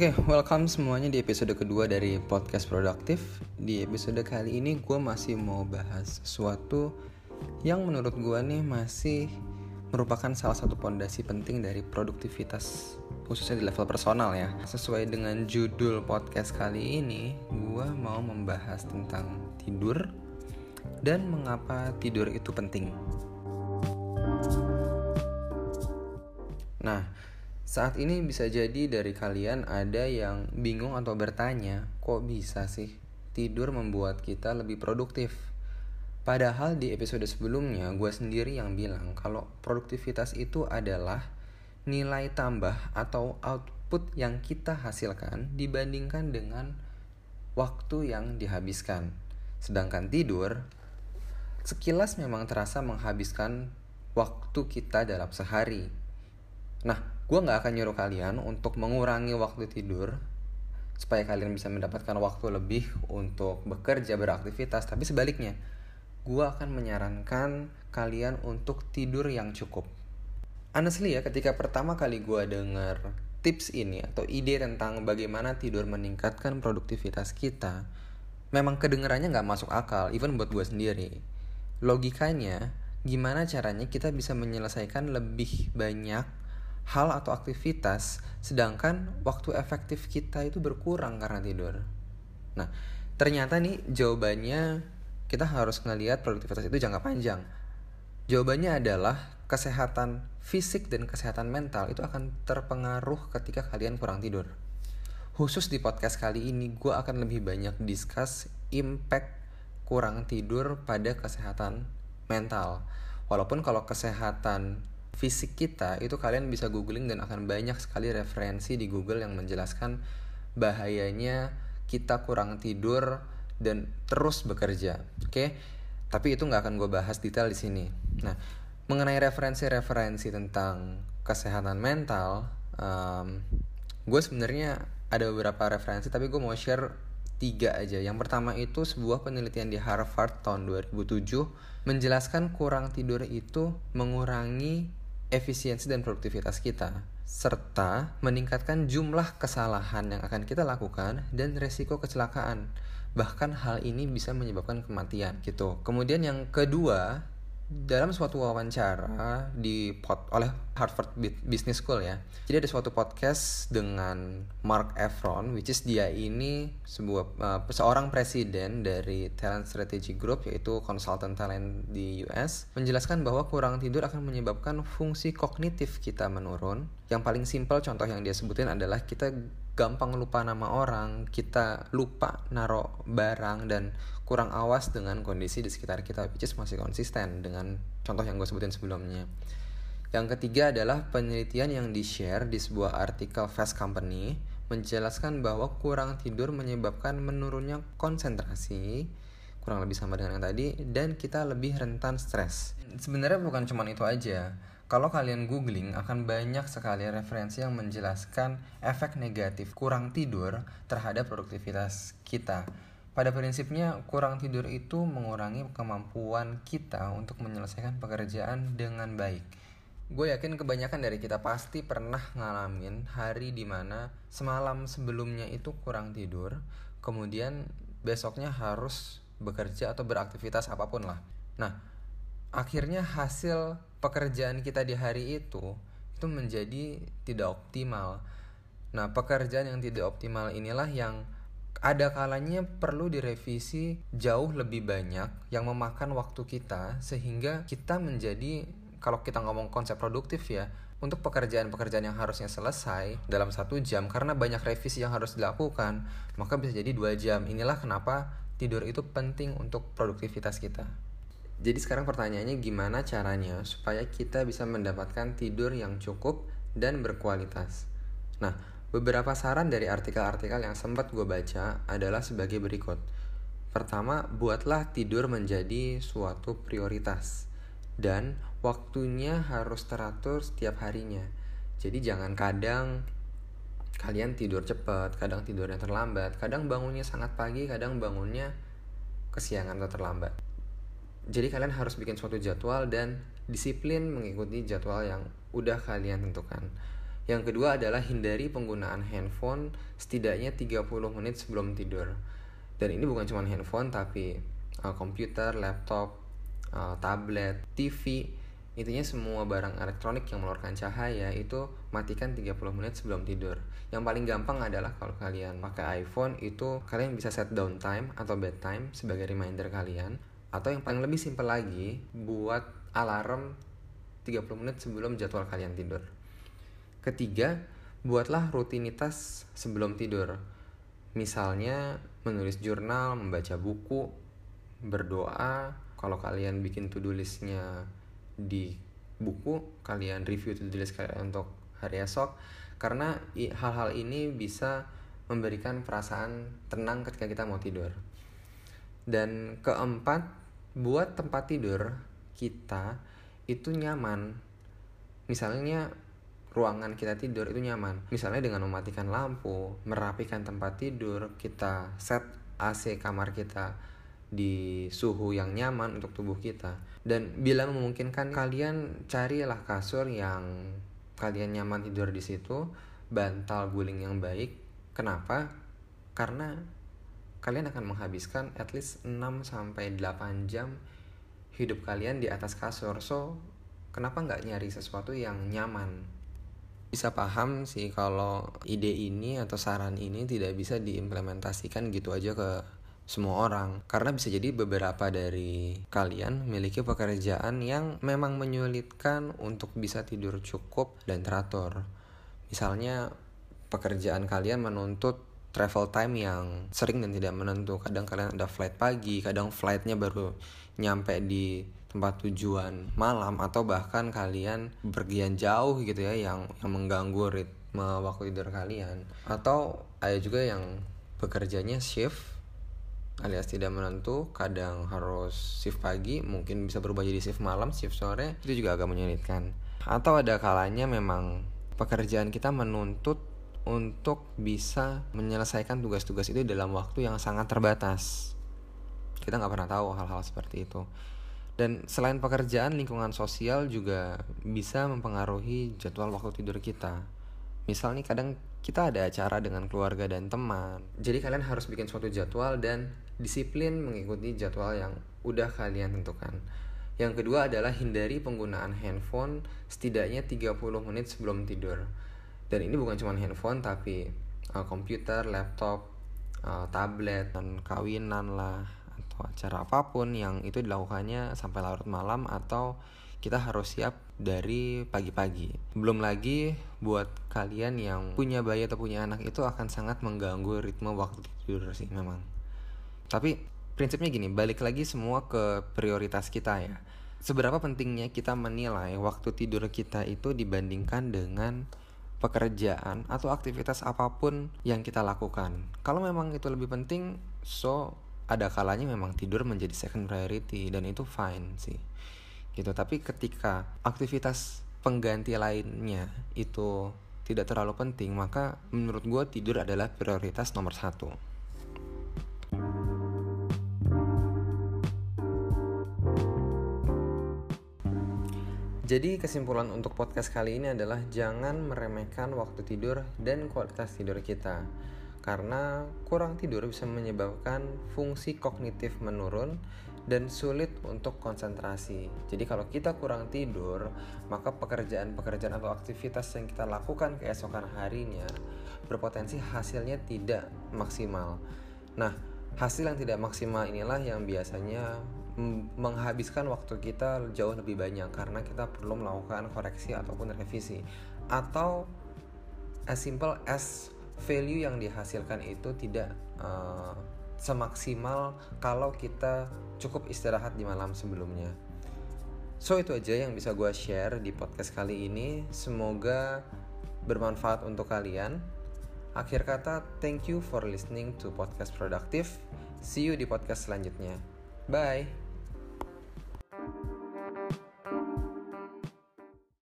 Oke, okay, welcome semuanya di episode kedua dari podcast produktif. Di episode kali ini gue masih mau bahas sesuatu yang menurut gue nih masih merupakan salah satu pondasi penting dari produktivitas khususnya di level personal ya. Sesuai dengan judul podcast kali ini, gue mau membahas tentang tidur dan mengapa tidur itu penting. Nah, saat ini bisa jadi dari kalian ada yang bingung atau bertanya, kok bisa sih tidur membuat kita lebih produktif? Padahal di episode sebelumnya gue sendiri yang bilang kalau produktivitas itu adalah nilai tambah atau output yang kita hasilkan dibandingkan dengan waktu yang dihabiskan. Sedangkan tidur sekilas memang terasa menghabiskan waktu kita dalam sehari. Nah, gue nggak akan nyuruh kalian untuk mengurangi waktu tidur supaya kalian bisa mendapatkan waktu lebih untuk bekerja beraktivitas. Tapi sebaliknya gue akan menyarankan kalian untuk tidur yang cukup. Honestly ya ketika pertama kali gue denger tips ini atau ide tentang bagaimana tidur meningkatkan produktivitas kita memang kedengarannya nggak masuk akal even buat gue sendiri. Logikanya gimana caranya kita bisa menyelesaikan lebih banyak hal atau aktivitas sedangkan waktu efektif kita itu berkurang karena tidur. Nah, ternyata nih jawabannya kita harus ngelihat produktivitas itu jangka panjang. Jawabannya adalah kesehatan fisik dan kesehatan mental itu akan terpengaruh ketika kalian kurang tidur. Khusus di podcast kali ini gue akan lebih banyak discuss impact kurang tidur pada kesehatan mental. Walaupun kalau kesehatan fisik kita itu kalian bisa googling dan akan banyak sekali referensi di Google yang menjelaskan bahayanya kita kurang tidur dan terus bekerja. Oke, okay? tapi itu nggak akan gue bahas detail di sini. Nah, mengenai referensi-referensi tentang kesehatan mental, um, gue sebenarnya ada beberapa referensi, tapi gue mau share tiga aja. Yang pertama itu sebuah penelitian di Harvard tahun 2007 menjelaskan kurang tidur itu mengurangi efisiensi dan produktivitas kita, serta meningkatkan jumlah kesalahan yang akan kita lakukan dan resiko kecelakaan. Bahkan hal ini bisa menyebabkan kematian gitu. Kemudian yang kedua, dalam suatu wawancara di pot oleh Harvard Business School ya. Jadi ada suatu podcast dengan Mark Efron, which is dia ini sebuah uh, seorang presiden dari Talent Strategy Group yaitu konsultan talent di US menjelaskan bahwa kurang tidur akan menyebabkan fungsi kognitif kita menurun. Yang paling simpel contoh yang dia sebutin adalah kita gampang lupa nama orang, kita lupa naruh barang dan kurang awas dengan kondisi di sekitar kita, which is masih konsisten dengan contoh yang gue sebutin sebelumnya. Yang ketiga adalah penelitian yang di-share di sebuah artikel Fast Company menjelaskan bahwa kurang tidur menyebabkan menurunnya konsentrasi, kurang lebih sama dengan yang tadi, dan kita lebih rentan stres. Sebenarnya bukan cuma itu aja kalau kalian googling akan banyak sekali referensi yang menjelaskan efek negatif kurang tidur terhadap produktivitas kita. Pada prinsipnya, kurang tidur itu mengurangi kemampuan kita untuk menyelesaikan pekerjaan dengan baik. Gue yakin kebanyakan dari kita pasti pernah ngalamin hari di mana semalam sebelumnya itu kurang tidur, kemudian besoknya harus bekerja atau beraktivitas apa pun lah. Nah, akhirnya hasil pekerjaan kita di hari itu itu menjadi tidak optimal. Nah, pekerjaan yang tidak optimal inilah yang ada kalanya perlu direvisi jauh lebih banyak yang memakan waktu kita sehingga kita menjadi kalau kita ngomong konsep produktif ya untuk pekerjaan-pekerjaan yang harusnya selesai dalam satu jam karena banyak revisi yang harus dilakukan maka bisa jadi dua jam inilah kenapa tidur itu penting untuk produktivitas kita. Jadi sekarang pertanyaannya gimana caranya supaya kita bisa mendapatkan tidur yang cukup dan berkualitas. Nah, beberapa saran dari artikel-artikel yang sempat gue baca adalah sebagai berikut. Pertama, buatlah tidur menjadi suatu prioritas. Dan waktunya harus teratur setiap harinya. Jadi jangan kadang kalian tidur cepat, kadang tidurnya terlambat, kadang bangunnya sangat pagi, kadang bangunnya kesiangan atau terlambat jadi kalian harus bikin suatu jadwal dan disiplin mengikuti jadwal yang udah kalian tentukan. Yang kedua adalah hindari penggunaan handphone setidaknya 30 menit sebelum tidur. Dan ini bukan cuma handphone tapi uh, komputer, laptop, uh, tablet, TV, intinya semua barang elektronik yang mengeluarkan cahaya itu matikan 30 menit sebelum tidur. Yang paling gampang adalah kalau kalian pakai iPhone itu kalian bisa set down time atau bedtime sebagai reminder kalian atau yang paling lebih simpel lagi buat alarm 30 menit sebelum jadwal kalian tidur. Ketiga, buatlah rutinitas sebelum tidur. Misalnya menulis jurnal, membaca buku, berdoa. Kalau kalian bikin to-do listnya di buku, kalian review to-do list kalian untuk hari esok. Karena hal-hal ini bisa memberikan perasaan tenang ketika kita mau tidur. Dan keempat, buat tempat tidur kita itu nyaman. Misalnya ruangan kita tidur itu nyaman. Misalnya dengan mematikan lampu, merapikan tempat tidur, kita set AC kamar kita di suhu yang nyaman untuk tubuh kita. Dan bila memungkinkan kalian carilah kasur yang kalian nyaman tidur di situ, bantal guling yang baik. Kenapa? Karena kalian akan menghabiskan at least 6 sampai 8 jam hidup kalian di atas kasur. So, kenapa nggak nyari sesuatu yang nyaman? bisa paham sih kalau ide ini atau saran ini tidak bisa diimplementasikan gitu aja ke semua orang karena bisa jadi beberapa dari kalian memiliki pekerjaan yang memang menyulitkan untuk bisa tidur cukup dan teratur. Misalnya pekerjaan kalian menuntut travel time yang sering dan tidak menentu. Kadang kalian ada flight pagi, kadang flightnya baru nyampe di tempat tujuan malam atau bahkan kalian pergian jauh gitu ya yang yang mengganggu ritme waktu tidur kalian atau ada juga yang bekerjanya shift alias tidak menentu kadang harus shift pagi mungkin bisa berubah jadi shift malam shift sore itu juga agak menyulitkan atau ada kalanya memang pekerjaan kita menuntut untuk bisa menyelesaikan tugas-tugas itu dalam waktu yang sangat terbatas. Kita nggak pernah tahu hal-hal seperti itu. Dan selain pekerjaan, lingkungan sosial juga bisa mempengaruhi jadwal waktu tidur kita. Misal nih kadang kita ada acara dengan keluarga dan teman. Jadi kalian harus bikin suatu jadwal dan disiplin mengikuti jadwal yang udah kalian tentukan. Yang kedua adalah hindari penggunaan handphone setidaknya 30 menit sebelum tidur dan ini bukan cuma handphone tapi uh, komputer laptop uh, tablet dan kawinan lah atau acara apa pun yang itu dilakukannya sampai larut malam atau kita harus siap dari pagi-pagi. Belum lagi buat kalian yang punya bayi atau punya anak itu akan sangat mengganggu ritme waktu tidur sih memang. Tapi prinsipnya gini, balik lagi semua ke prioritas kita ya. Seberapa pentingnya kita menilai waktu tidur kita itu dibandingkan dengan pekerjaan atau aktivitas apa pun yang kita lakukan. Kalau memang itu lebih penting, so ada kalanya memang tidur menjadi second priority dan itu fine sih. Gitu. Tapi ketika aktivitas pengganti lainnya itu tidak terlalu penting, maka menurut gue tidur adalah prioritas nomor satu. Jadi kesimpulan untuk podcast kali ini adalah jangan meremehkan waktu tidur dan kualitas tidur kita. Karena kurang tidur bisa menyebabkan fungsi kognitif menurun dan sulit untuk konsentrasi. Jadi kalau kita kurang tidur, maka pekerjaan-pekerjaan atau aktivitas yang kita lakukan keesokan harinya berpotensi hasilnya tidak maksimal. Nah, hasil yang tidak maksimal inilah yang biasanya menghabiskan waktu kita jauh lebih banyak karena kita perlu melakukan koreksi ataupun revisi atau as simple as value yang dihasilkan itu tidak uh, semaksimal kalau kita cukup istirahat di malam sebelumnya. So itu aja yang bisa gue share di podcast kali ini. Semoga bermanfaat untuk kalian. Akhir kata, thank you for listening to podcast produktif. See you di podcast selanjutnya. Bye.